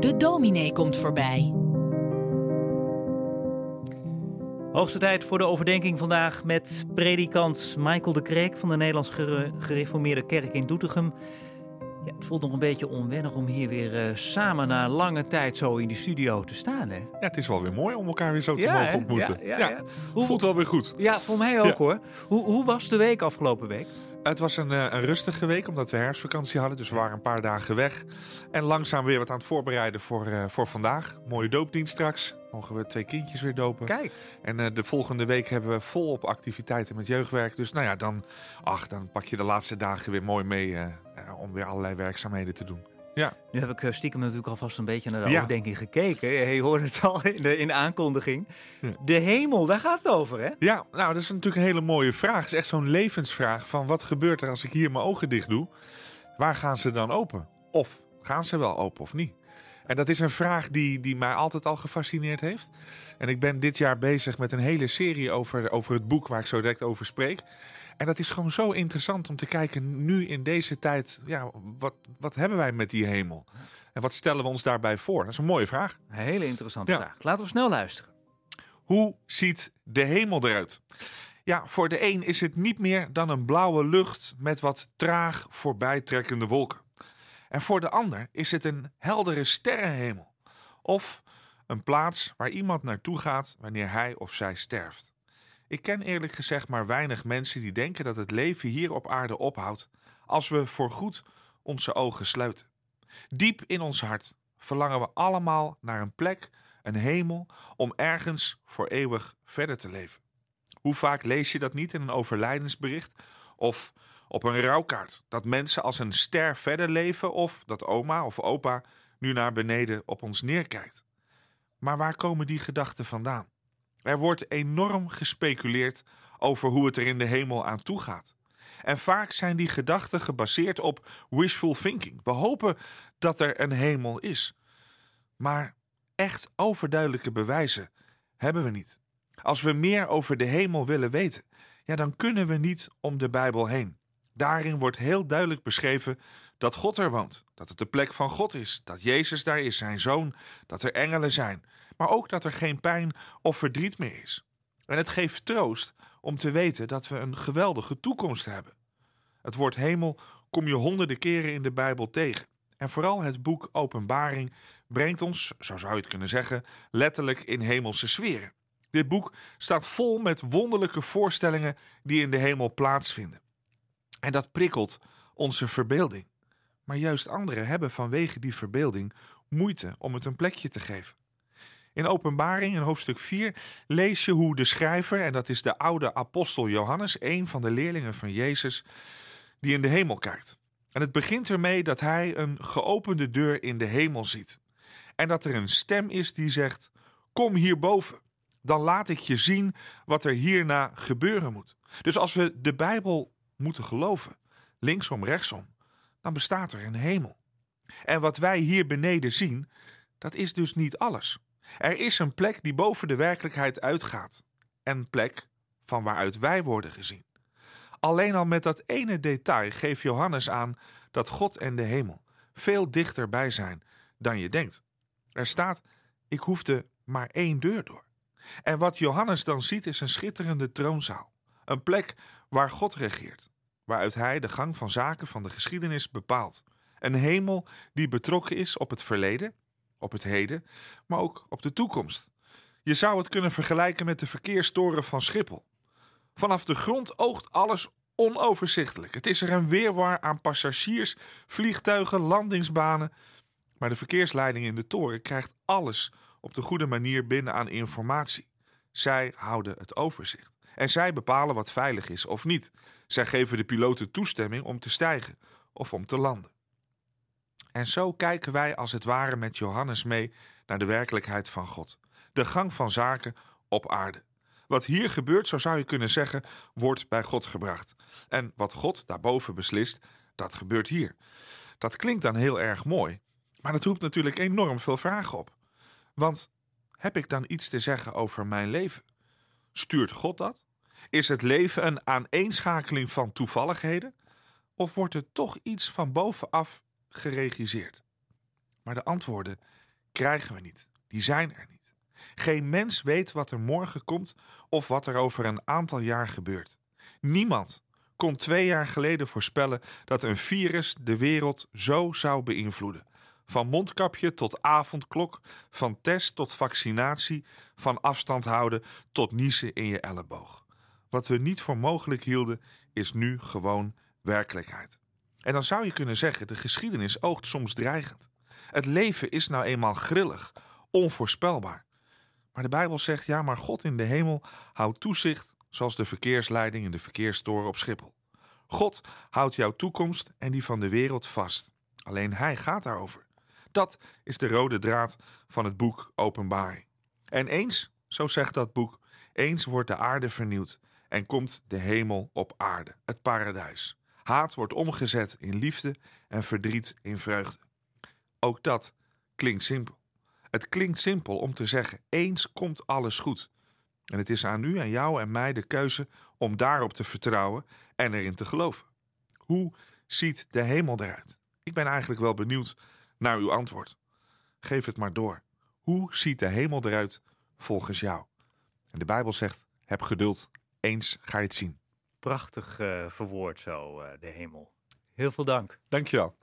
De dominee komt voorbij. Hoogste tijd voor de overdenking vandaag met predikant Michael de Kreek van de Nederlands Gereformeerde Kerk in Doetinchem. Ja, het voelt nog een beetje onwennig om hier weer uh, samen na lange tijd zo in de studio te staan. Hè? Ja, het is wel weer mooi om elkaar weer zo te mogen ontmoeten. Ja, ja, ja. Hoe, voelt wel weer goed. Ja, voor mij ook hoor. Hoe, hoe was de week afgelopen week? Het was een, eh, een, rustige week, omdat we herfstvakantie hadden. Dus we waren een paar dagen weg. En langzaam weer wat aan het voorbereiden voor, uh, voor vandaag. Mooie doopdienst straks. Mogen we twee kindjes weer dopen. Kijk. En uh, de volgende week hebben we volop activiteiten met jeugdwerk. Dus nou ja, dan, ach, dan pak je de laatste dagen weer mooi mee om weer allerlei werkzaamheden te doen. Ja. Nu heb ik eh, stiekem natuurlijk alvast een beetje naar de ja. overdenking gekeken. Je hoorde het al in de, in de aankondiging. De hemel, daar gaat het over, hè? Ja, nou, dat is natuurlijk een hele mooie vraag. Het is echt zo'n levensvraag van wat gebeurt er als ik hier mijn ogen dicht doe? Waar gaan ze dan open? Of gaan ze wel open of niet? En dat is een vraag die, die mij altijd al gefascineerd heeft. En ik ben dit jaar bezig met een hele serie over, over het boek waar ik zo direct over spreek. En dat is gewoon zo interessant om te kijken nu in deze tijd. Ja, wat, wat hebben wij met die hemel? En wat stellen we ons daarbij voor? Dat is een mooie vraag. Een hele interessante vraag. Laten we snel luisteren. Hoe ziet de hemel eruit? Ja, voor de een is het niet meer dan een blauwe lucht met wat traag voorbijtrekkende wolken. En voor de ander is het een heldere sterrenhemel. Of een plaats waar iemand naartoe gaat wanneer hij of zij sterft. Ik ken eerlijk gezegd maar weinig mensen die denken dat het leven hier op aarde ophoudt als we voorgoed onze ogen sluiten. Diep in ons hart verlangen we allemaal naar een plek, een hemel, om ergens voor eeuwig verder te leven. Hoe vaak lees je dat niet in een overlijdensbericht of op een rouwkaart? Dat mensen als een ster verder leven of dat oma of opa nu naar beneden op ons neerkijkt. Maar waar komen die gedachten vandaan? Er wordt enorm gespeculeerd over hoe het er in de hemel aan toe gaat. En vaak zijn die gedachten gebaseerd op wishful thinking. We hopen dat er een hemel is. Maar echt overduidelijke bewijzen hebben we niet. Als we meer over de hemel willen weten, ja, dan kunnen we niet om de Bijbel heen. Daarin wordt heel duidelijk beschreven dat God er woont, dat het de plek van God is, dat Jezus daar is, zijn zoon, dat er engelen zijn, maar ook dat er geen pijn of verdriet meer is. En het geeft troost om te weten dat we een geweldige toekomst hebben. Het woord hemel kom je honderden keren in de Bijbel tegen. En vooral het boek Openbaring brengt ons, zo zou je het kunnen zeggen, letterlijk in hemelse sferen. Dit boek staat vol met wonderlijke voorstellingen die in de hemel plaatsvinden. En dat prikkelt onze verbeelding. Maar juist anderen hebben vanwege die verbeelding moeite om het een plekje te geven. In Openbaring, in hoofdstuk 4, lees je hoe de schrijver, en dat is de oude apostel Johannes, een van de leerlingen van Jezus, die in de hemel kijkt. En het begint ermee dat hij een geopende deur in de hemel ziet. En dat er een stem is die zegt: Kom hierboven, dan laat ik je zien wat er hierna gebeuren moet. Dus als we de Bijbel moeten geloven, linksom, rechtsom, dan bestaat er een hemel. En wat wij hier beneden zien, dat is dus niet alles. Er is een plek die boven de werkelijkheid uitgaat. En een plek van waaruit wij worden gezien. Alleen al met dat ene detail geeft Johannes aan dat God en de hemel veel dichterbij zijn dan je denkt. Er staat: Ik hoefde maar één deur door. En wat Johannes dan ziet is een schitterende troonzaal. Een plek waar God regeert, waaruit hij de gang van zaken van de geschiedenis bepaalt. Een hemel die betrokken is op het verleden op het heden, maar ook op de toekomst. Je zou het kunnen vergelijken met de verkeerstoren van Schiphol. Vanaf de grond oogt alles onoverzichtelijk. Het is er een weerwar aan passagiers, vliegtuigen, landingsbanen. Maar de verkeersleiding in de toren krijgt alles op de goede manier binnen aan informatie. Zij houden het overzicht. En zij bepalen wat veilig is of niet. Zij geven de piloten toestemming om te stijgen of om te landen. En zo kijken wij als het ware met Johannes mee naar de werkelijkheid van God. De gang van zaken op aarde. Wat hier gebeurt, zo zou je kunnen zeggen, wordt bij God gebracht. En wat God daarboven beslist, dat gebeurt hier. Dat klinkt dan heel erg mooi, maar dat roept natuurlijk enorm veel vragen op. Want heb ik dan iets te zeggen over mijn leven? Stuurt God dat? Is het leven een aaneenschakeling van toevalligheden? Of wordt er toch iets van bovenaf geregisseerd? Maar de antwoorden krijgen we niet. Die zijn er niet. Geen mens weet wat er morgen komt of wat er over een aantal jaar gebeurt. Niemand kon twee jaar geleden voorspellen dat een virus de wereld zo zou beïnvloeden. Van mondkapje tot avondklok, van test tot vaccinatie, van afstand houden tot niezen in je elleboog. Wat we niet voor mogelijk hielden, is nu gewoon werkelijkheid. En dan zou je kunnen zeggen: de geschiedenis oogt soms dreigend. Het leven is nou eenmaal grillig, onvoorspelbaar. Maar de Bijbel zegt: ja, maar God in de hemel houdt toezicht, zoals de verkeersleiding in de verkeerstoren op Schiphol. God houdt jouw toekomst en die van de wereld vast. Alleen Hij gaat daarover. Dat is de rode draad van het boek Openbaring. En eens, zo zegt dat boek, eens wordt de aarde vernieuwd en komt de hemel op aarde, het paradijs. Haat wordt omgezet in liefde en verdriet in vreugde. Ook dat klinkt simpel. Het klinkt simpel om te zeggen: eens komt alles goed. En het is aan u en jou en mij de keuze om daarop te vertrouwen en erin te geloven. Hoe ziet de hemel eruit? Ik ben eigenlijk wel benieuwd naar uw antwoord. Geef het maar door. Hoe ziet de hemel eruit volgens jou? En de Bijbel zegt: heb geduld, eens ga je het zien. Prachtig uh, verwoord zo, uh, de hemel. Heel veel dank. Dankjewel.